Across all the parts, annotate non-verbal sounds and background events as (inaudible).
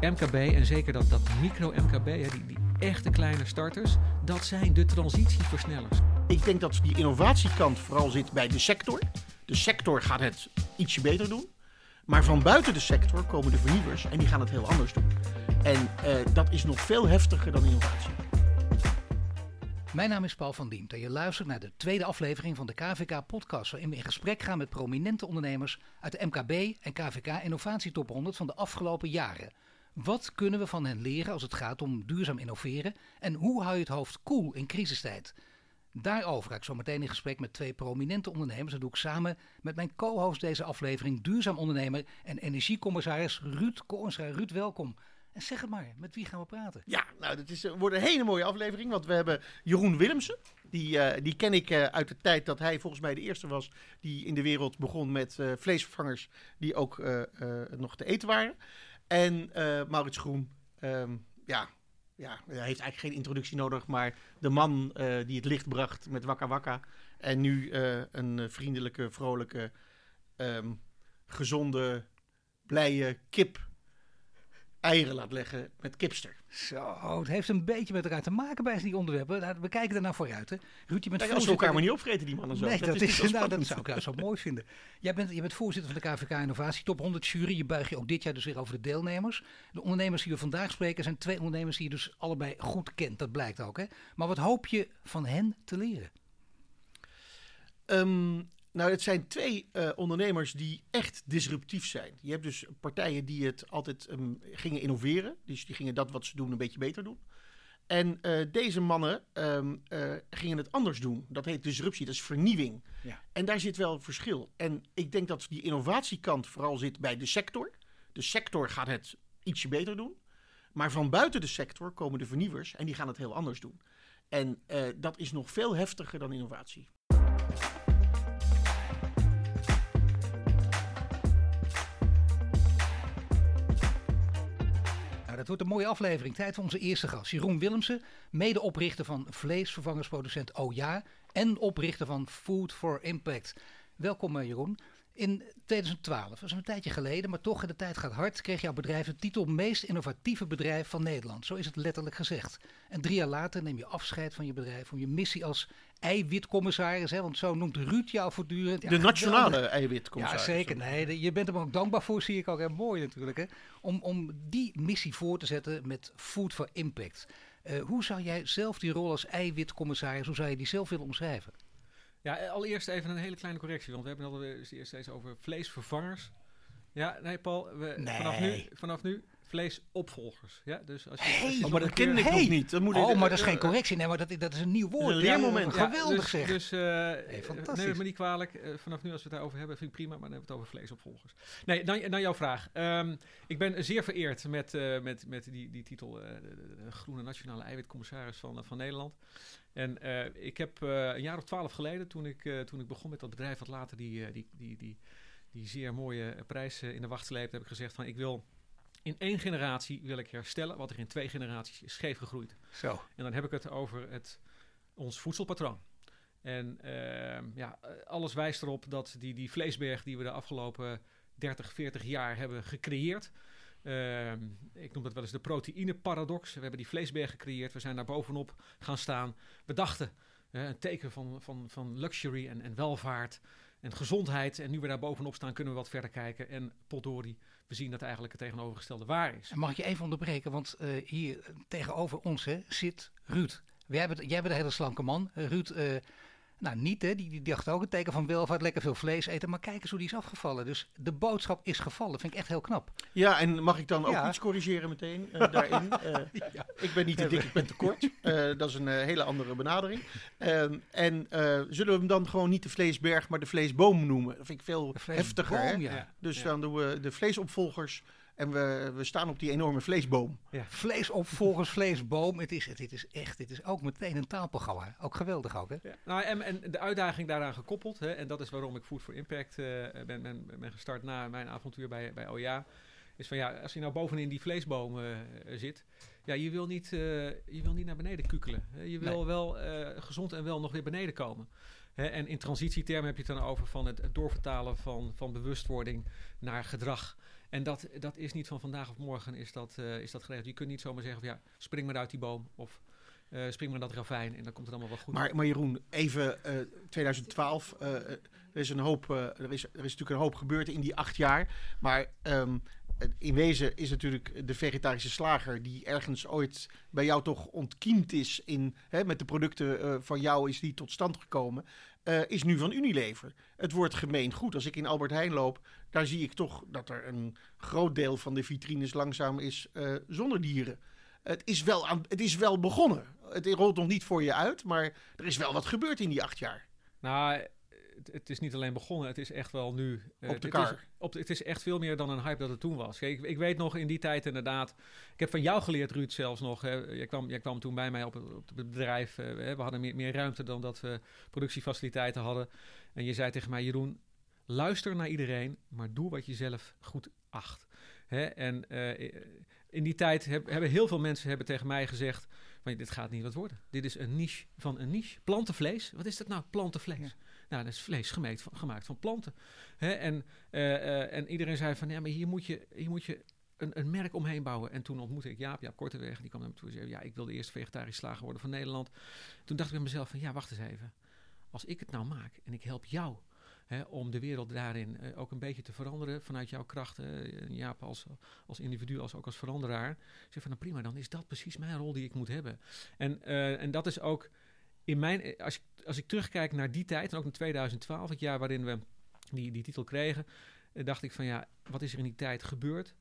MKB en zeker dat, dat micro-MKB, die, die echte kleine starters, dat zijn de transitieversnellers. Ik denk dat die innovatiekant vooral zit bij de sector. De sector gaat het ietsje beter doen. Maar van buiten de sector komen de vernieuwers en die gaan het heel anders doen. En uh, dat is nog veel heftiger dan innovatie. Mijn naam is Paul van Diemt en je luistert naar de tweede aflevering van de KVK-podcast, waarin we in gesprek gaan met prominente ondernemers uit de MKB en KVK Innovatietop 100 van de afgelopen jaren. Wat kunnen we van hen leren als het gaat om duurzaam innoveren en hoe hou je het hoofd koel cool in crisistijd? Daarover ga ik zo meteen in gesprek met twee prominente ondernemers. Dat doe ik samen met mijn co-host deze aflevering, duurzaam ondernemer en energiecommissaris Ruud Koornstra. Ruud, welkom. En zeg het maar, met wie gaan we praten? Ja, nou, dat is, wordt een hele mooie aflevering, want we hebben Jeroen Willemsen. Die, uh, die ken ik uh, uit de tijd dat hij volgens mij de eerste was die in de wereld begon met vleesvervangers die ook nog te eten waren. En Maurits Groen, um, ja, ja, hij heeft eigenlijk geen introductie nodig, maar de man die het licht bracht met Wakka Wakka. En nu een vriendelijke, vrolijke, um, gezonde, blije kip eieren laat leggen met kipster. Zo, het heeft een beetje met elkaar te maken bij die onderwerpen. Nou, we kijken er naar vooruit. Hè. Ruud, je bent als we elkaar maar niet opvreten, die mannen zo. Nee, dat, is, nou, dat zou ik juist zo mooi vinden. Jij bent, je bent voorzitter van de KVK Innovatie Top 100 jury. Je buig je ook dit jaar dus weer over de deelnemers. De ondernemers die we vandaag spreken zijn twee ondernemers die je dus allebei goed kent. Dat blijkt ook. Hè. Maar wat hoop je van hen te leren? Um, nou, het zijn twee uh, ondernemers die echt disruptief zijn. Je hebt dus partijen die het altijd um, gingen innoveren. Dus die gingen dat wat ze doen een beetje beter doen. En uh, deze mannen um, uh, gingen het anders doen. Dat heet disruptie, dat is vernieuwing. Ja. En daar zit wel een verschil. En ik denk dat die innovatiekant vooral zit bij de sector. De sector gaat het ietsje beter doen. Maar van buiten de sector komen de vernieuwers en die gaan het heel anders doen. En dat is nog veel heftiger dan innovatie. Het wordt een mooie aflevering. Tijd voor onze eerste gast. Jeroen Willemsen, medeoprichter van vleesvervangersproducent Oja en oprichter van Food for Impact. Welkom eh, Jeroen. In 2012, dat is een tijdje geleden, maar toch, de tijd gaat hard, kreeg jouw bedrijf de titel meest innovatieve bedrijf van Nederland. Zo is het letterlijk gezegd. En drie jaar later neem je afscheid van je bedrijf om je missie als eiwitcommissaris, hè, want zo noemt Ruud jou voortdurend. de nationale eiwitcommissaris. Ja, zeker. Nee, je bent hem ook dankbaar voor, zie ik ook. Heel mooi natuurlijk. Hè, om, om die missie voor te zetten met Food for Impact. Uh, hoe zou jij zelf die rol als eiwitcommissaris, hoe zou je die zelf willen omschrijven? Ja, allereerst even een hele kleine correctie, want we hebben het al eerst eens over vleesvervangers. Ja, nee Paul, we, nee. Vanaf, nu, vanaf nu vleesopvolgers. Ja, dus als je, hey, als je oh, maar dat ken ik nog niet. Dat moet oh, maar dat is geen correctie. Nee, maar dat, dat is een nieuw woord. Een leermoment. Ja, geweldig dus, zeg. Dus uh, hey, neem me niet kwalijk. Uh, vanaf nu als we het daarover hebben, vind ik prima. Maar dan hebben we het over vleesopvolgers. Nee, naar, naar jouw vraag. Um, ik ben zeer vereerd met, uh, met, met die, die titel de, de, Groene Nationale Eiwitcommissaris van, van Nederland. En ik heb een jaar of twaalf geleden, toen ik, toen ik begon met dat bedrijf, wat later die, die, die, die, die zeer mooie prijs in de wacht sleept, heb ik gezegd van ik wil in één generatie wil ik herstellen wat er in twee generaties is scheef gegroeid. Zo. En dan heb ik het over het, ons voedselpatroon. En uh, ja, alles wijst erop dat die, die vleesberg die we de afgelopen 30, 40 jaar hebben gecreëerd. Uh, ik noem dat wel eens de proteïneparadox. We hebben die vleesberg gecreëerd. We zijn daar bovenop gaan staan. We dachten, een teken van, van, van luxury en, en welvaart en gezondheid. En nu we daar bovenop staan, kunnen we wat verder kijken. En potdorie, we zien dat eigenlijk het tegenovergestelde waar is. Mag ik je even onderbreken? Want uh, hier tegenover ons zit Ruud. Jij bent, jij hele slanke man. Uh, Ruud, uh, nou niet hè, die, die dacht ook een teken van welvaart, lekker veel vlees eten. Maar kijk eens hoe die is afgevallen. Dus de boodschap is gevallen. Dat vind ik echt heel knap. Ja, en mag ik dan ook ja. iets corrigeren meteen (laughs) daarin? ja. Ik ben niet te dik, ik ben te kort. (laughs) dat is een hele andere benadering. Ehm, en zullen we hem dan gewoon niet de vleesberg, maar de vleesboom noemen? Dat vind ik veel heftiger. Ja. Dus dan doen we de vleesopvolgers en we, we staan op die enorme vleesboom. Ja. Vleesopvolgers, vleesboom. Het is, het, het is echt, het is ook meteen een taalprogramma. Ook geweldig ook, hè? Ja. Nou, en, en de uitdaging daaraan gekoppeld. Hè, en dat is waarom ik Food for Impact uh, ben, ben, ben gestart na mijn avontuur bij, bij OJA. Is van ja, als je nou bovenin die vleesboom uh, zit. Ja, je wil niet, uh, je wil niet naar beneden kukelen. Je wil nee. wel gezond en wel nog weer beneden komen. Hè, en in transitietermen heb je het dan over van het, het doorvertalen van, van bewustwording naar gedrag. En dat, dat is niet van vandaag of morgen is dat, uh, is dat geregeld. Je kunt niet zomaar zeggen van ja, spring maar uit die boom of uh, spring maar dat ravijn en dan komt het allemaal wel goed. Maar, maar Jeroen, even uh, 2012, er is een hoop, er, is, er is natuurlijk een hoop gebeurd in die acht jaar. Maar um, in wezen is natuurlijk de vegetarische slager die ergens ooit bij jou toch ontkiemd is in, hè, met de producten uh, van jou is die tot stand gekomen, uh, is nu van Unilever. Het wordt gemeen goed. Als ik in Albert Heijn loop, daar zie ik toch dat er een groot deel van de vitrines langzaam is uh, zonder dieren. Het is, wel aan, het is wel begonnen. Het rolt nog niet voor je uit, maar er is wel wat gebeurd in die acht jaar. Nou, het, het, is niet alleen begonnen, het is echt wel nu. Uh, op de het kar. Is, op, het is echt veel meer dan een hype dat het toen was. Kijk, ik, ik, weet nog in die tijd inderdaad. Ik heb van jou geleerd, Ruud, zelfs nog. Hè, jij, kwam, jij kwam toen bij mij op, op het bedrijf. Uh, we hadden meer, meer ruimte dan dat we productiefaciliteiten hadden. En je zei tegen mij, Jeroen, luister naar iedereen, maar doe wat je zelf goed acht. Hè? En uh, in die tijd heb, hebben heel veel mensen hebben tegen mij gezegd: van, dit gaat niet wat worden. Dit is een niche van een niche. Plantenvlees. Wat is dat nou? Plantenvlees. Ja. Nou, dat is vlees gemaakt van, gemaakt van planten. Hè? En, uh, uh, en iedereen zei van, ja, maar hier moet je, hier moet je een, een merk omheen bouwen. En toen ontmoette ik Jaap, Jaap Korteweg. Die kwam naar me toe en zei, ja, ik wil de eerste vegetarisch slager worden van Nederland. Toen dacht ik bij mezelf van, ja, wacht eens even. Als ik het nou maak en ik help jou om de wereld daarin uh, ook een beetje te veranderen vanuit jouw krachten. Jaap als, als individu, als ook als veranderaar. Zeg van nou prima, dan is dat precies mijn rol die ik moet hebben. En, en dat is ook in mijn, als ik, als ik terugkijk naar die tijd, en ook naar 2012, het jaar waarin we die, die titel kregen, dacht ik van ja, wat is er in die tijd gebeurd?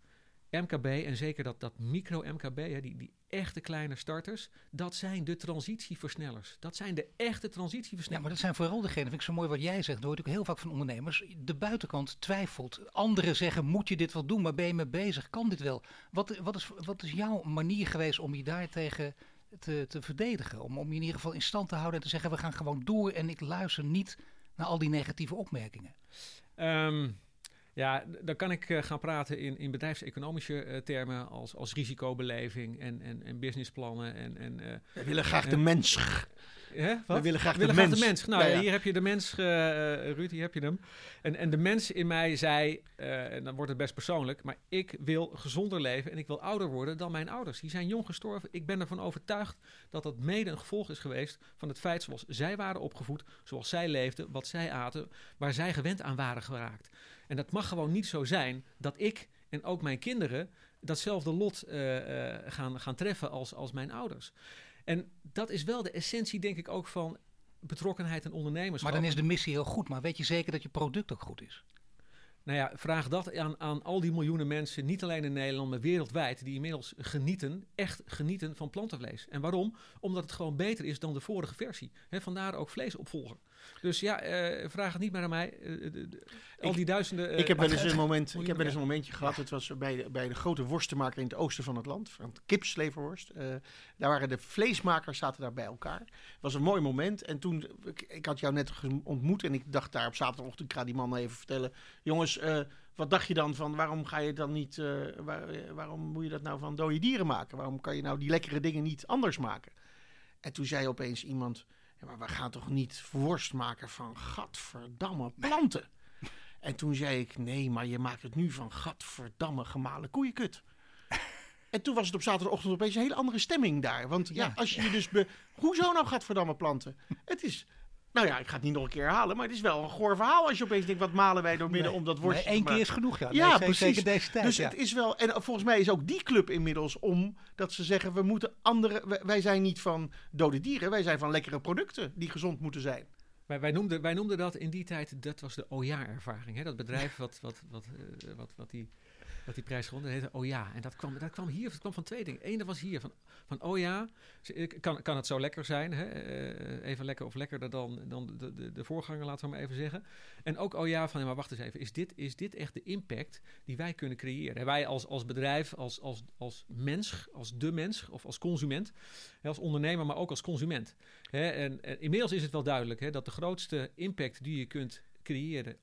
MKB en zeker dat, dat micro-MKB, die, die echte kleine starters, dat zijn de transitieversnellers. Dat zijn de echte transitieversnellers. Ja, maar dat zijn vooral degenen, vind ik zo mooi wat jij zegt, hoor ik heel vaak van ondernemers. De buitenkant twijfelt. Anderen zeggen, moet je dit wel doen, maar ben je mee bezig? Kan dit wel? Wat, wat, is, wat is jouw manier geweest om je daartegen te, te verdedigen? Om, om je in ieder geval in stand te houden en te zeggen, we gaan gewoon door en ik luister niet naar al die negatieve opmerkingen. Um, ja, dan kan ik uh, gaan praten in, in bedrijfseconomische uh, termen als, als risicobeleving en, en, en businessplannen. En, en, uh, We willen graag de mens. Hè, We willen graag, We willen de, graag mens. de mens. Nou, Ja, ja, ja. hier heb je de mens, Ruud, hier heb je hem. En, en de mens in mij zei, en dan wordt het best persoonlijk, maar ik wil gezonder leven en ik wil ouder worden dan mijn ouders. Die zijn jong gestorven. Ik ben ervan overtuigd dat dat mede een gevolg is geweest van het feit zoals zij waren opgevoed, zoals zij leefden, wat zij aten, waar zij gewend aan waren geraakt. En dat mag gewoon niet zo zijn dat ik en ook mijn kinderen datzelfde lot uh, uh, gaan, gaan treffen als, als mijn ouders. En dat is wel de essentie, denk ik, ook van betrokkenheid en ondernemerschap. Maar dan is de missie heel goed, maar weet je zeker dat je product ook goed is? Nou ja, vraag dat aan, aan al die miljoenen mensen, niet alleen in Nederland, maar wereldwijd, die inmiddels genieten, echt genieten van plantenvlees. En waarom? Omdat het gewoon beter is dan de vorige versie. He, vandaar ook vleesopvolger. Dus ja, uh, vraag het niet meer aan mij. Uh, de, de, al die duizenden. ik heb wel eens een moment, ik heb wel eens een momentje gehad. Het was bij de, bij de grote worstenmaker in het oosten van het land, van kipsleverworst. Uh, daar waren de vleesmakers zaten daar bij elkaar. Het was een mooi moment. En toen, ik, ik had jou net ontmoet en ik dacht daar op zaterdagochtend, ik ga die man even vertellen, jongens. Wat dacht je dan van waarom ga je dan niet, uh, waar, waarom moet je dat nou van dode dieren maken? Waarom kan je nou die lekkere dingen niet anders maken? En toen zei opeens iemand, ja, maar we gaan toch niet worst maken van gadverdamme planten? En toen zei ik, nee, maar je maakt het nu van gadverdamme gemalen koeienkut. (laughs) En toen was het op zaterdagochtend opeens een hele andere stemming daar. Want ja, ja als je je dus... Be... Hoezo nou gadverdamme planten? Het is... Nou ja, ik ga het niet nog een keer herhalen, maar het is wel een goor verhaal als je opeens denkt, wat malen wij door midden nee, om dat worstje nee, één keer is genoeg, ja. Ja, nee, precies. Zeker deze tijd, dus ja. het is wel, en volgens mij is ook die club inmiddels om dat ze zeggen, we moeten andere, wij, zijn niet van dode dieren, wij zijn van lekkere producten die gezond moeten zijn. Wij, wij, noemden, wij noemden dat in die tijd, dat was de OJA-ervaring. Hè? Dat bedrijf wat, wat, wat, uh, wat, wat die dat die prijs gewonnen heette Oh ja. En dat kwam, dat kwam hier, dat kwam van twee dingen. Eén, dat was hier van, van oh ja, kan, kan het zo lekker zijn? Hè? Uh, even lekker of lekkerder dan, dan de, de, de voorganger, laten we maar even zeggen. En ook oh ja, van maar wacht eens even, is dit, is dit echt de impact die wij kunnen creëren? En wij als, als bedrijf, als, als, als mens, als de mens of als consument, als ondernemer, maar ook als consument. En, en inmiddels is het wel duidelijk hè, dat de grootste impact die je kunt creëren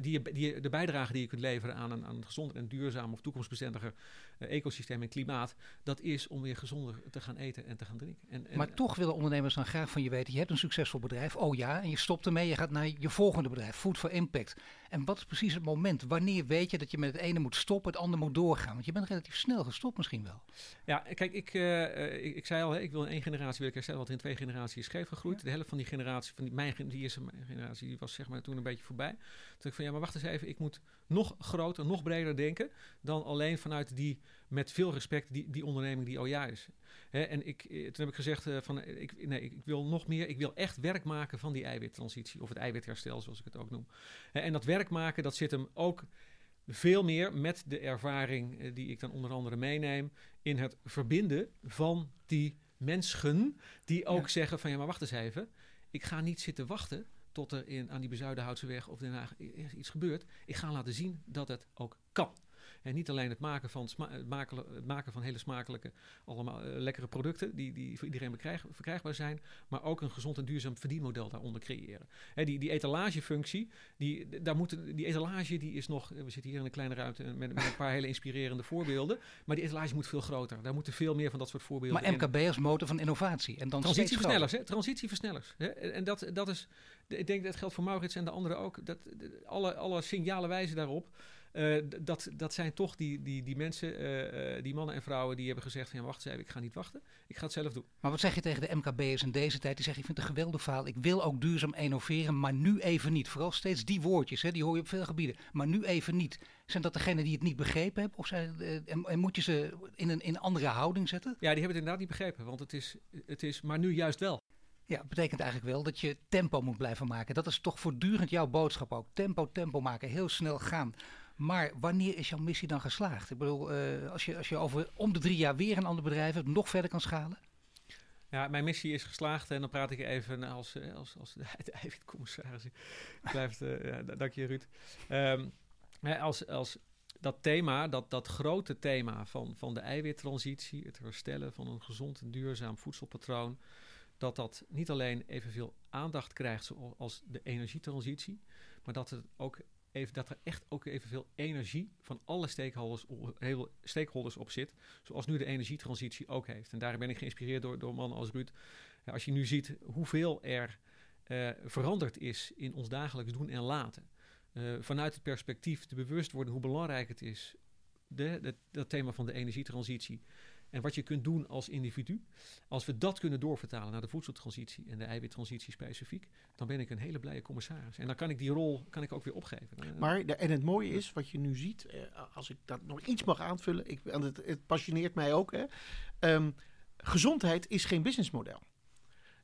die, je, die je, de bijdrage die je kunt leveren aan een, aan een gezonder en duurzaam of toekomstbestendiger eh, ecosysteem en klimaat, dat is om weer gezonder te gaan eten en te gaan drinken. En, en, Maar toch willen ondernemers dan graag van je weten, je hebt een succesvol bedrijf, oh ja, en je stopt ermee, je gaat naar je volgende bedrijf, Food for Impact. En wat is precies het moment? Wanneer weet je dat je met het ene moet stoppen, het andere moet doorgaan? Want je bent relatief snel gestopt misschien wel. Ja, kijk, ik, eh, eh, ik, ik zei al, hè, ik wil in één generatie wil ik herstellen wat in twee generaties is scheef gegroeid. De helft van die generatie, van die, mijn, die eerste mijn generatie, die was zeg maar toen een beetje voorbij. Toen dacht ik van, ja, maar wacht eens even, ik moet nog groter, nog breder denken dan alleen vanuit die, met veel respect, die, die onderneming die OJA is. Hè, en ik, eh, toen heb ik gezegd eh, van, eh, ik, nee, ik wil nog meer, ik wil echt werk maken van die eiwittransitie, of het eiwitherstel zoals ik het ook noem. Hè, en dat werk maken, dat zit hem ook veel meer met de ervaring die ik dan onder andere meeneem in het verbinden van die mensen die ook Ja. zeggen van ja, maar wacht eens even. Ik ga niet zitten wachten tot er in, aan die Bezuidenhoutseweg of Den Haag i- i- iets gebeurt. Ik ga laten zien dat het ook kan. En niet alleen het maken van, het maken, van hele smakelijke, allemaal eh, lekkere producten die, die voor iedereen bekrijg- verkrijgbaar zijn, maar ook een gezond en duurzaam verdienmodel daaronder creëren. Hè, die, die etalagefunctie, die, daar moeten, die etalage die is nog, we zitten hier in een kleine ruimte met, met een paar (laughs) hele inspirerende voorbeelden, maar die etalage moet veel groter. Daar moeten veel meer van dat soort voorbeelden Maar. MKB als motor van innovatie. En dan Transitieversnellers, hè? Transitieversnellers. Hè? En dat, dat is, ik denk dat geldt voor Maurits en de anderen ook. Dat, alle, alle signalen wijzen daarop. Eh, dat, dat zijn toch die, die, die mensen, eh, eh, die mannen en vrouwen, die hebben gezegd: van, ja, wacht eens even, ik ga niet wachten. Ik ga het zelf doen. Maar wat zeg je tegen de MKB'ers in deze tijd? Die zeggen, ik vind het een geweldig verhaal. Ik wil ook duurzaam innoveren, maar nu even niet. Vooral steeds die woordjes, hè, die hoor je op veel gebieden. Maar nu even niet. Zijn dat degenen die het niet begrepen hebben? Of zijn, en, en moet je ze in een, in een andere houding zetten? Ja, die hebben het inderdaad niet begrepen, want het is, het is maar nu juist wel. Ja, betekent eigenlijk wel dat je tempo moet blijven maken. Dat is toch voortdurend jouw boodschap ook. Tempo, tempo maken, heel snel gaan. Maar wanneer is jouw missie dan geslaagd? Ik bedoel, eh, als, je, als je over om de drie jaar weer een ander bedrijf hebt, nog verder kan schalen. Ja, mijn missie is geslaagd en dan praat ik even als, eh, als, als de. Ik Blijft, eh, ja, da- dank je Ruud. Ehm, als, als dat thema, dat, dat grote thema van, van de eiwittransitie, het herstellen van een gezond en duurzaam voedselpatroon, dat dat niet alleen evenveel aandacht krijgt zoals de energietransitie, maar dat, het ook even, dat er echt ook evenveel energie van alle stakeholders, heel, stakeholders op zit, zoals nu de energietransitie ook heeft. En daar ben ik geïnspireerd door, door mannen als Ruud. Ja, als je nu ziet hoeveel er eh, veranderd is in ons dagelijks doen en laten. Eh, vanuit het perspectief de bewustwording hoe belangrijk het is, de, dat thema van de energietransitie. En wat je kunt doen als individu. Als we dat kunnen doorvertalen naar de voedseltransitie en de eiwittransitie specifiek, dan ben ik een hele blije commissaris. En dan kan ik die rol kan ik ook weer opgeven. Eh, Maar, en het mooie is, wat je nu ziet, eh, als ik dat nog iets mag aanvullen, ik, het, het passioneert mij ook. Hè, ehm, gezondheid is geen businessmodel.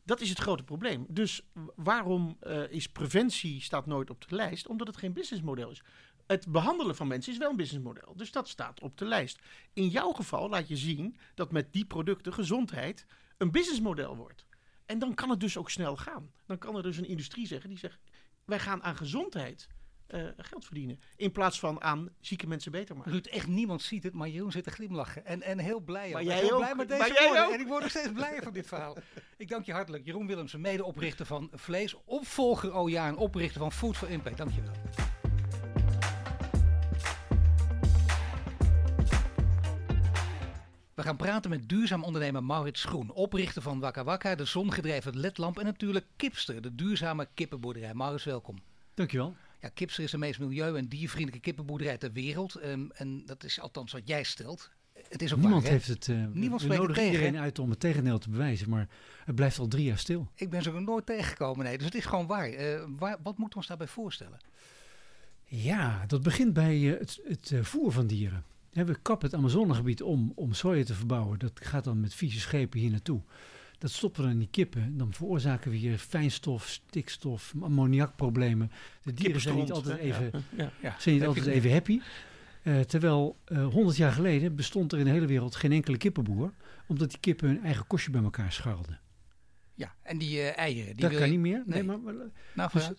Dat is het grote probleem. Dus waarom eh, is preventie staat nooit op de lijst? Omdat het geen businessmodel is. Het behandelen van mensen is wel een businessmodel. Dus dat staat op de lijst. In jouw geval laat je zien dat met die producten gezondheid een businessmodel wordt. En dan kan het dus ook snel gaan. Dan kan er dus een industrie zeggen die zegt: wij gaan aan gezondheid eh, geld verdienen. In plaats van aan zieke mensen beter maken. Ruud, echt niemand ziet het, maar Jeroen zit te glimlachen. En, en heel blij. Maar jij heel ook. blij met deze Maar jij woorden. ook. En ik word nog steeds blijer van dit verhaal. Ik dank je hartelijk. Jeroen Willemsen, medeoprichter van Vlees, opvolger OJA en oprichter van Food for Impact. Dank je wel. Gaan praten met duurzaam ondernemer Maurits Groen, oprichter van Wakka Wakka, de zongedreven ledlamp en natuurlijk Kipster, de duurzame kippenboerderij. Maurits, welkom. Dankjewel. Ja, Kipster is de meest milieu- en diervriendelijke kippenboerderij ter wereld. Ehm, en dat is althans wat jij stelt. Het is ook Niemand waar, heeft het. eh, Niemand we nodigen tegen, iedereen uit om het tegendeel te bewijzen, maar het blijft al drie jaar stil. Ik ben ze nooit tegengekomen, nee. Dus het is gewoon waar. Eh, waar wat moeten we ons daarbij voorstellen? Ja, dat begint bij eh, het, het voer van dieren. We kappen het Amazonegebied om om soja te verbouwen. Dat gaat dan met vieze schepen hier naartoe. Dat stoppen we dan in die kippen. Dan veroorzaken we hier fijnstof, stikstof, ammoniakproblemen. De dieren zijn niet altijd even, (laughs) Ja. Ja, zijn niet altijd even happy. Eh, terwijl eh 100 jaar geleden bestond er in de hele wereld geen enkele kippenboer. Omdat die kippen hun eigen kostje bij elkaar scharrelden. Ja, en die eh, eieren. Die dat wil kan je- niet meer. Nee, Nee. maar, maar- Nou, Dus-.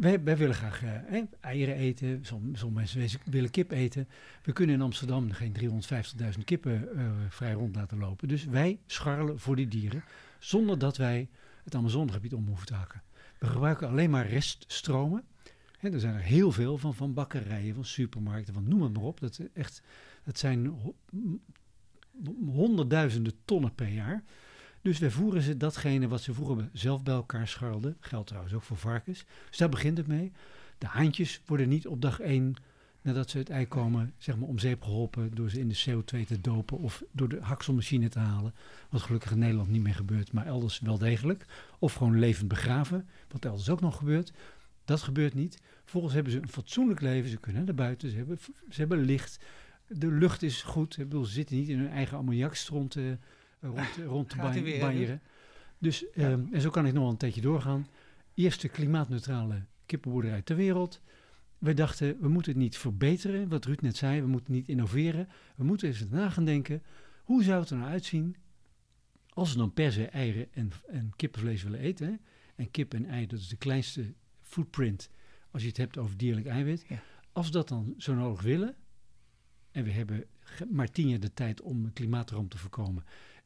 Wij, willen graag eh, eieren eten. Som- Sommige mensen willen kip eten. We kunnen in Amsterdam geen 350.000 kippen eh, vrij rond laten lopen. Dus wij scharrelen voor die dieren. Zonder dat wij het Amazonegebied om hoeven te hakken. We gebruiken alleen maar reststromen. Er zijn er heel veel van, van bakkerijen, van supermarkten, van noem het maar op. Dat echt Dat zijn honderdduizenden tonnen per jaar. Dus wij voeren ze datgene wat ze vroeger zelf bij elkaar scharrelden. Geldt trouwens ook voor varkens. Dus daar begint het mee. De haantjes worden niet op dag één, nadat ze het ei komen, zeg maar om zeep geholpen door ze in de CO2 te dopen of door de hakselmachine te halen. Wat gelukkig in Nederland niet meer gebeurt, maar elders wel degelijk. Of gewoon levend begraven, wat elders ook nog gebeurt. Dat gebeurt niet. Vervolgens hebben ze een fatsoenlijk leven. Ze kunnen naar buiten, ze hebben, ze hebben licht. De lucht is goed. Ze zitten niet in hun eigen ammoniakstront rond, (laughs) rond te ban- banjeren. Dus, ehm, en zo kan ik nog wel een tijdje doorgaan. Eerste klimaatneutrale kippenboerderij ter wereld. Wij dachten, we moeten het niet verbeteren, wat Ruud net zei. We moeten niet innoveren. We moeten eens na gaan denken, hoe zou het er nou uitzien als we dan per se eieren en, en kippenvlees willen eten. Hè? En kip en ei, dat is de kleinste footprint als je het hebt over dierlijk eiwit. Ja. Als we dat dan zo nodig willen, en we hebben maar tien jaar de tijd om een klimaatramp te voorkomen.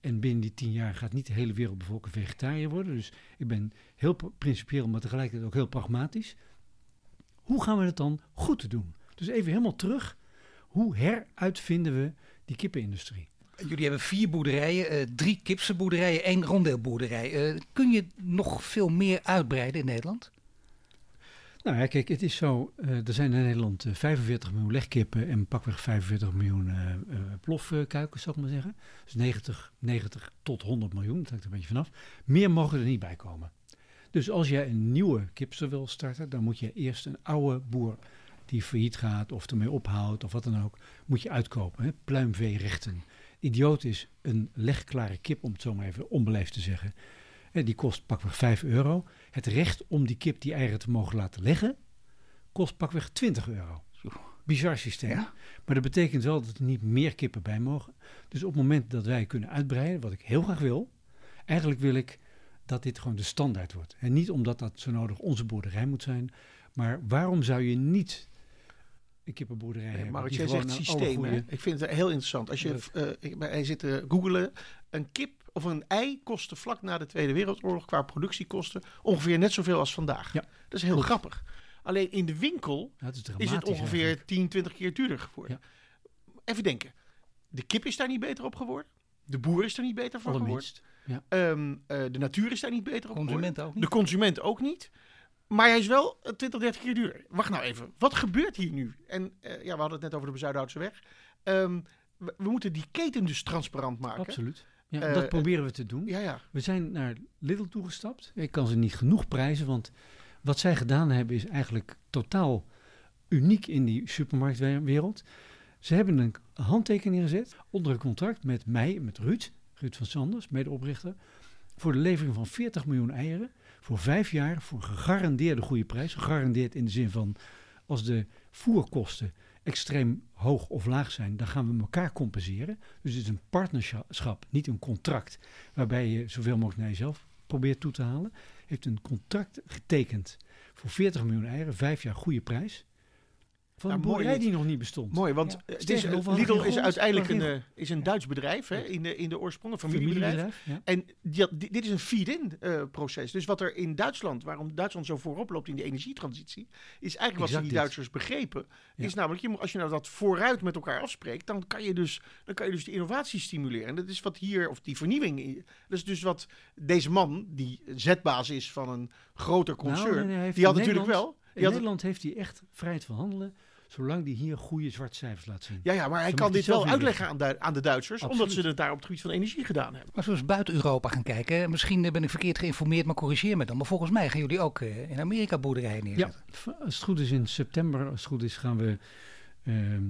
En binnen die tien jaar gaat niet de hele wereldbevolking vegetariër worden. Dus ik ben heel pr- principieel, maar tegelijkertijd ook heel pragmatisch. Hoe gaan we het dan goed doen? Dus even helemaal terug. Hoe heruitvinden we die kippenindustrie? Jullie hebben vier boerderijen, eh, drie kipse boerderijen, één rondeelboerderij. Eh, kun je nog veel meer uitbreiden in Nederland? Nou ja, kijk, het is zo. eh, er zijn in Nederland eh, 45 miljoen legkippen en pakweg 45 miljoen eh, eh, plofkuikens, zou ik maar zeggen. Dus 90, 90 tot 100 miljoen, dat hangt er een beetje vanaf. Meer mogen er niet bij komen. Dus als jij een nieuwe kipster wil starten, dan moet je eerst een oude boer die failliet gaat of ermee ophoudt of wat dan ook, moet je uitkopen. Hè? Pluimveerechten. Idioot is een legklare kip, om het zo maar even onbeleefd te zeggen. Hè, die kost pakweg 5 euro. Het recht om die kip die eieren te mogen laten leggen, kost pakweg 20 euro. Bizar systeem. Ja. Maar dat betekent wel dat er niet meer kippen bij mogen. Dus op het moment dat wij kunnen uitbreiden, wat ik heel graag wil, eigenlijk wil ik dat dit gewoon de standaard wordt. En niet omdat dat zo nodig onze boerderij moet zijn, maar waarom zou je niet een kippenboerderij hebben? Maar die jij zegt systeem. goede- Ik vind het heel interessant. Als je bij- hij zit te googelen. Een kip of een ei kostte vlak na de Tweede Wereldoorlog qua productiekosten ongeveer net zoveel als vandaag. Ja, dat is heel grappig. Alleen in de winkel Ja, is, is het ongeveer eigenlijk. 10, 20 keer duurder geworden. Even denken. De kip is daar niet beter op geworden. De boer is er niet beter van geworden. Ja. Ehm, eh, de natuur is daar niet beter op geworden. Consumenten ook niet? De consument ook niet. Maar hij is wel eh, 20, 30 keer duurder. Wacht nou even. Wat gebeurt hier nu? En eh, ja, we hadden het net over de Bezuidenhoutse weg. Ehm, we, we moeten die keten dus transparant maken. Absoluut. Ja, Eh, dat proberen we te doen. Ja, ja. We zijn naar Lidl toegestapt. Ik kan ze niet genoeg prijzen, want wat zij gedaan hebben is eigenlijk totaal uniek in die supermarktwereld. Ze hebben een handtekening gezet onder een contract met mij, met Ruud, Ruud van Sanders, medeoprichter, voor de levering van 40 miljoen eieren voor vijf jaar voor gegarandeerde goede prijs. Gegarandeerd in de zin van als de voerkosten extreem hoog of laag zijn, dan gaan we elkaar compenseren. Dus het is een partnerschap, niet een contract, waarbij je zoveel mogelijk naar jezelf probeert toe te halen. Heeft een contract getekend voor 40 miljoen eieren, vijf jaar goede prijs. Van Ja, een mooi boerderij die nog niet bestond. Mooi, want Ja. het is, Lidl is uiteindelijk een, is een Duits bedrijf hè, in, de, in de oorsprong, een familiebedrijf. Familiebedrijf, ja. En die- dit is een feed-in eh, proces. Dus wat er in Duitsland, waarom Duitsland zo voorop loopt in de energietransitie, is eigenlijk wat die dit. Duitsers begrepen. Ja. Is namelijk, je, moet- als je nou dat vooruit met elkaar afspreekt, dan kan je dus, dan kan je dus de innovatie stimuleren. En dat is wat hier, of die vernieuwing, dat is dus wat deze man, die zetbaas is van een groter concern, Nou, nee, nee, hij heeft die had natuurlijk wel. In Nederland heeft hij echt vrijheid van handelen, zolang hij hier goede zwarte cijfers laat zien. ja, ja, maar hij Zo kan dit wel uitleggen aan de, aan de Duitsers, omdat ze het daar op het gebied van energie gedaan hebben. Maar eens buiten Europa gaan kijken? Misschien ben ik verkeerd geïnformeerd, maar corrigeer me dan. Maar volgens mij gaan jullie ook eh, in Amerika boerderijen Ja, neerzetten. v- als het goed is in september, als het goed is, gaan we ehm,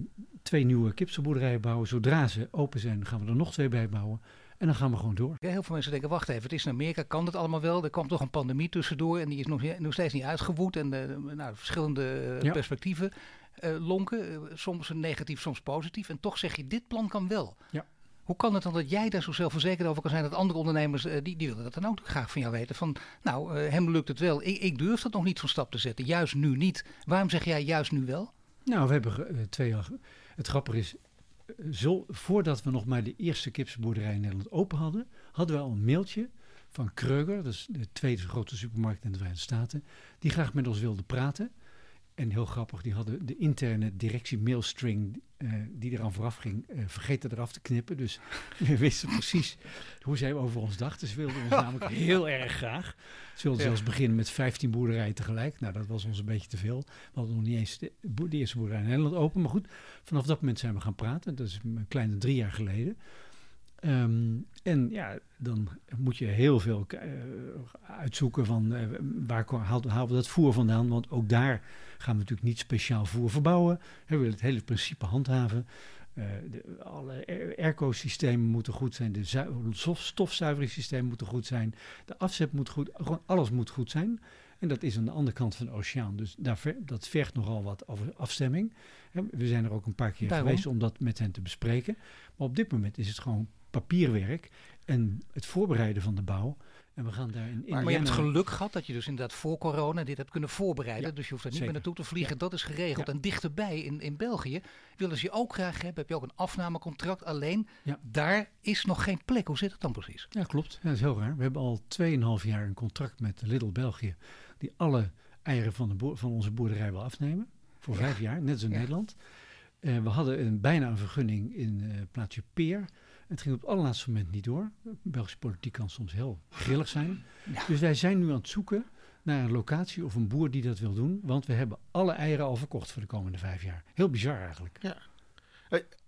twee nieuwe kipselboerderijen bouwen. Zodra ze open zijn, gaan we er nog twee bij bouwen. En dan gaan we gewoon door. Ja, heel veel mensen denken, wacht even, het is in Amerika, kan het allemaal wel? Er kwam toch een pandemie tussendoor en die is nog, nog steeds niet uitgewoed. En eh, nou, verschillende eh, Ja. perspectieven eh, lonken, eh, soms negatief, soms positief. En toch zeg je, dit plan kan wel. Ja. Hoe kan het dan dat jij daar zo zelfverzekerd over kan zijn dat andere ondernemers, eh, die, die willen dat dan ook graag van jou weten. Van, nou, hem lukt het wel. Ik, ik durf dat nog niet van stap te zetten. Juist nu niet. Waarom zeg jij juist nu wel? Nou, we hebben twee jaar. Het grappige is, zo, voordat we nog maar de eerste kipsenboerderij in Nederland open hadden, hadden we al een mailtje van Kreuger, dat is de tweede grote supermarkt in de Verenigde Staten, die graag met ons wilde praten. En heel grappig, die hadden de interne directie mailstring eh, die eraan vooraf ging, eh, vergeten eraf te knippen. Dus (laughs) we wisten precies hoe zij over ons dachten. Ze wilden ons namelijk (laughs) heel erg graag. Ze wilden zelfs beginnen met 15 boerderijen tegelijk. Nou, dat was ons een beetje te veel. We hadden nog niet eens de, de eerste boerderij in Nederland open. Maar goed, vanaf dat moment zijn we gaan praten. Dat is een kleine drie jaar geleden. Ehm, en ja, dan moet je heel veel uh, uitzoeken van uh, waar halen we dat voer vandaan. Want ook daar gaan we natuurlijk niet speciaal voer verbouwen. We willen het hele principe handhaven. Uh, de, alle airco-systemen moeten goed zijn. De stofzuiveringssystemen moeten goed zijn. De afzet moet goed, gewoon alles moet goed zijn. En dat is aan de andere kant van de oceaan. Dus daar ver, dat vergt nogal wat over afstemming. We zijn er ook een paar keer Daarom. geweest om dat met hen te bespreken. Maar op dit moment is het gewoon papierwerk en het voorbereiden van de bouw. En we gaan daar in Maar, maar je hebt geluk gehad dat je dus inderdaad voor corona dit hebt kunnen voorbereiden. Ja, dus je hoeft er niet zeker. meer naartoe te vliegen. Dat is geregeld. Ja. En dichterbij in, in België willen ze je ook graag hebben. Heb je ook een afnamecontract. Alleen daar is nog geen plek. Hoe zit het dan precies? Ja, klopt. Ja, dat is heel raar. We hebben al 2,5 jaar een contract met Lidl België. Die alle eieren van, de van onze boerderij wil afnemen. Voor vijf jaar, net als in. Nederland. Eh, we hadden een, bijna een vergunning in eh plaatsje Peer. Het ging op het allerlaatste moment niet door. Belgische politiek kan soms heel grillig zijn. Ja. Dus wij zijn nu aan het zoeken naar een locatie of een boer die dat wil doen. Want we hebben alle eieren al verkocht voor de komende vijf jaar. Heel bizar eigenlijk.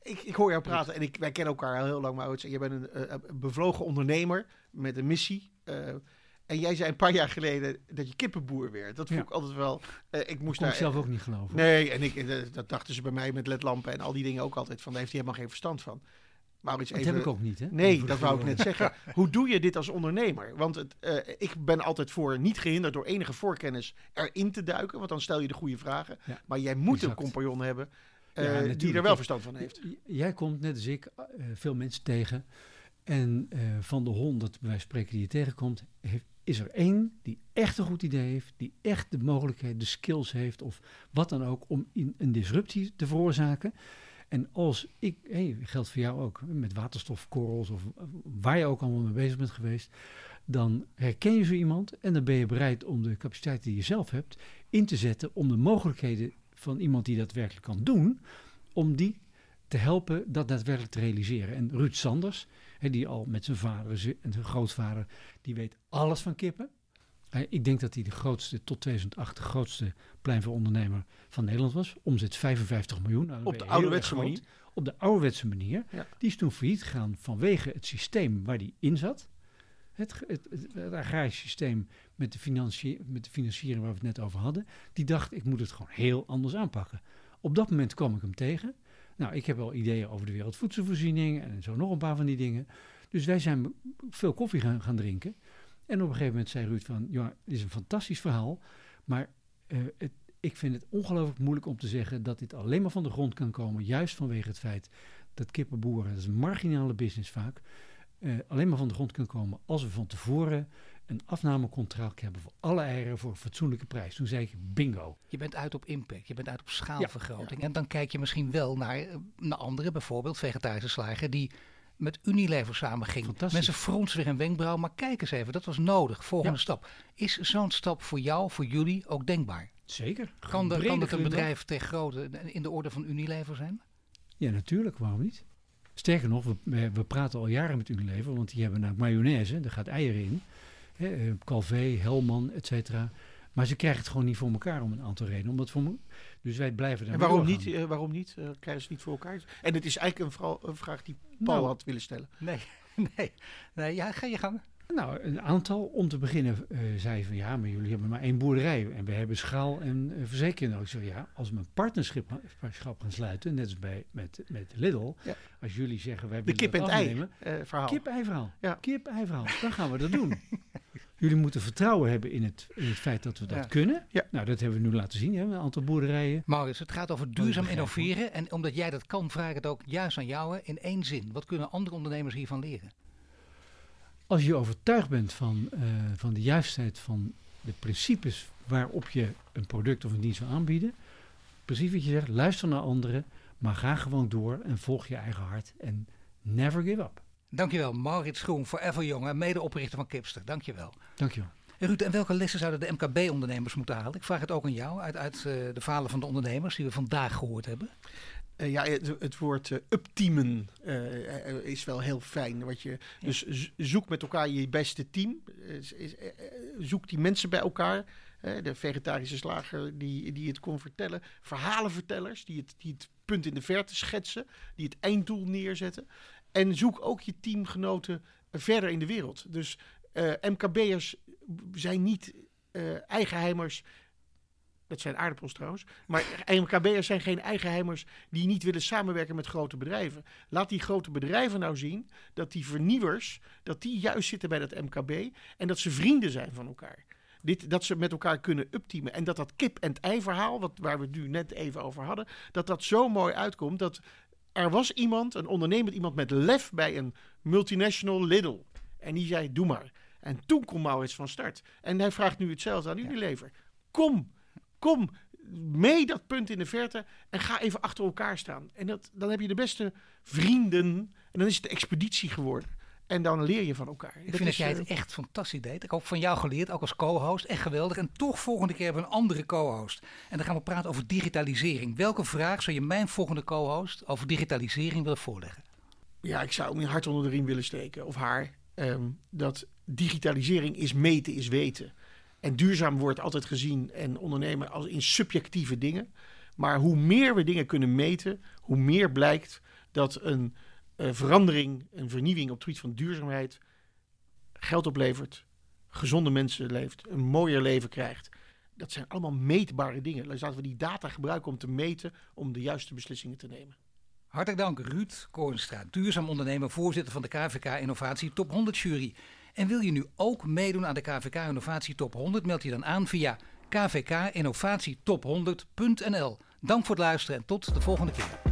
Ik, ik hoor jou praten en ik, wij kennen elkaar al heel lang. En je bent een, eh, een bevlogen ondernemer met een missie. eh, en jij zei een paar jaar geleden dat je kippenboer werd. Dat vond Ja. ik altijd wel... eh, ik moest ik daar... zelf ook niet geloven. Nee, en ik, eh, dat dachten ze bij mij met ledlampen en al die dingen ook altijd van. Daar heeft hij helemaal geen verstand van. Maurits, dat even... heb ik ook niet, hè? Nee, dat wou ik net zeggen. (laughs) Hoe doe je dit als ondernemer? Want het, eh, ik ben altijd voor niet gehinderd door enige voorkennis erin te duiken. Want dan stel je de goede vragen. Ja, maar jij moet exact. een compagnon hebben Ja, die er wel verstand van heeft. Jij komt net als ik veel mensen tegen. En van de honderd, bij wijze van spreken, die je tegenkomt, heeft, is er één die echt een goed idee heeft. Die echt de mogelijkheid, de skills heeft of wat dan ook om in, een disruptie te veroorzaken. En als ik, hey, geldt voor jou ook, met waterstofkorrels of waar je ook allemaal mee bezig bent geweest. Dan herken je zo iemand en dan ben je bereid om de capaciteit die je zelf hebt in te zetten om de mogelijkheden van iemand die dat werkelijk kan doen, om die te helpen dat daadwerkelijk te realiseren. En Ruud Sanders, die al met zijn vader en zijn grootvader, die weet alles van kippen. Ik denk dat hij de grootste, tot 2008, de grootste pleinveerondernemer van Nederland was. Omzet 55 miljoen. Nou, Op de ouderwetse manier. Op de ouderwetse manier. Ja. Die is toen failliet gegaan vanwege het systeem waar die in zat. Het, het, agrarische systeem met de, met de financiering waar we het net over hadden. Die dacht, ik moet het gewoon heel anders aanpakken. Op dat moment kwam ik hem tegen. Nou, ik heb wel ideeën over de wereldvoedselvoorziening en zo nog een paar van die dingen. Dus wij zijn veel koffie gaan, gaan drinken. En op een gegeven moment zei Ruud van, ja, dit is een fantastisch verhaal. Maar eh, het, ik vind het ongelooflijk moeilijk om te zeggen dat dit alleen maar van de grond kan komen. Juist vanwege het feit dat kippenboeren, dat is een marginale business vaak, eh, alleen maar van de grond kan komen als we van tevoren een afnamecontract hebben voor alle eieren voor een fatsoenlijke prijs. Toen zei ik bingo. Je bent uit op impact, je bent uit op schaalvergroting. En dan kijk je misschien wel naar, eh, naar anderen, bijvoorbeeld vegetarische slager, die met Unilever samenging. Fantastisch. Mensen fronsen weer een wenkbrauw, maar kijk eens even, dat was nodig. Volgende Ja. stap. Is zo'n stap voor jou, voor jullie ook denkbaar? Zeker. Kan, de, kan het een bedrijf ter grootte in de orde van Unilever zijn? Ja, natuurlijk. Waarom niet? Sterker nog, we, we, we praten al jaren met Unilever, want die hebben nou mayonaise, daar gaat eieren in. Hè, eh, Calvé, Helman, et cetera. Maar ze krijgen het gewoon niet voor elkaar om een aantal redenen. Omdat voor, me- dus wij blijven daar En waarom doorgaan. niet? eh, waarom niet? Eh, krijgen ze het niet voor elkaar? En het is eigenlijk een, vrouw- een vraag die Paul Nou. had willen stellen. Nee, (laughs) nee. nee ja, ga je gang. Nou, een aantal. Om te beginnen eh zei van ja, maar jullie hebben maar één boerderij. En we hebben schaal en eh, verzekering nodig. Ik zei ja, als we een partnerschap schap gaan sluiten, net als bij, met, met Lidl. Ja. Als jullie zeggen wij De willen kip en ei eh, verhaal. Kip-ei verhaal. Ja. Kip-ei verhaal. Dan gaan we dat doen. (laughs) Jullie moeten vertrouwen hebben in het, in het feit dat we dat Ja. kunnen. Ja. Nou, dat hebben we nu laten zien. Hè? Een aantal boerderijen. Maurits, het gaat over duurzaam innoveren. En omdat jij dat kan, vraag ik het ook juist aan jou hè, in één zin. Wat kunnen andere ondernemers hiervan leren? Als je overtuigd bent van, eh, van de juistheid van de principes waarop je een product of een dienst wil aanbieden. Precies wat je zegt, luister naar anderen, maar ga gewoon door en volg je eigen hart. En never give up. Dankjewel, Maurits Groen, Forever Young en medeoprichter van Kipster. Dankjewel. Dankjewel. Ruud, en welke lessen zouden de MKB-ondernemers moeten halen? Ik vraag het ook aan jou, uit, uit uh, de verhalen van de ondernemers die we vandaag gehoord hebben. Uh, ja, het, het woord uh, upteamen is wel heel fijn. Wat je, ja. Dus zoek met elkaar je beste team. zoek die mensen bij elkaar. de vegetarische slager die, die het kon vertellen. Verhalenvertellers die het, die het punt in de verte schetsen. Die het einddoel neerzetten. En zoek ook je teamgenoten verder in de wereld. Dus MKB'ers zijn niet uh, eigenheimers. Dat zijn aardappels trouwens. Maar MKB'ers zijn geen eigenheimers die niet willen samenwerken met grote bedrijven. Laat die grote bedrijven nou zien dat die vernieuwers, dat die juist zitten bij dat MKB en dat ze vrienden zijn van elkaar. Dit, dat ze met elkaar kunnen upteamen. En dat dat kip-en-ei verhaal, wat, waar we het nu net even over hadden, dat dat zo mooi uitkomt dat er was iemand, een ondernemer, iemand met lef bij een multinational Lidl. En die zei, doe maar. En toen kon Maurits van start. En hij vraagt nu hetzelfde aan Unilever. Kom, kom mee dat punt in de verte en ga even achter elkaar staan. En dat, dan heb je de beste vrienden en dan is het de expeditie geworden. En dan leer je van elkaar. Ik vind dat jij het echt fantastisch deed. Ik heb ook van jou geleerd, ook als co-host. Echt geweldig. En toch volgende keer hebben we een andere co-host. En dan gaan we praten over digitalisering. Welke vraag zou je mijn volgende co-host over digitalisering willen voorleggen? Ja, ik zou mijn hart onder de riem willen steken. Of haar. Um, dat digitalisering is meten, is weten. En duurzaam wordt altijd gezien en ondernemen als in subjectieve dingen. Maar hoe meer we dingen kunnen meten, hoe meer blijkt dat een uh, verandering, een vernieuwing op het gebied van duurzaamheid geld oplevert, gezonde mensen leeft, een mooier leven krijgt. Dat zijn allemaal meetbare dingen. Laten we die data gebruiken om te meten, om de juiste beslissingen te nemen. Hartelijk dank Ruud Koornstra, duurzaam ondernemer, voorzitter van de KVK Innovatie Top 100 Jury. En wil je nu ook meedoen aan de KVK Innovatie Top 100, meld je dan aan via kvkinnovatietop100.nl. Dank voor het luisteren en tot de volgende keer.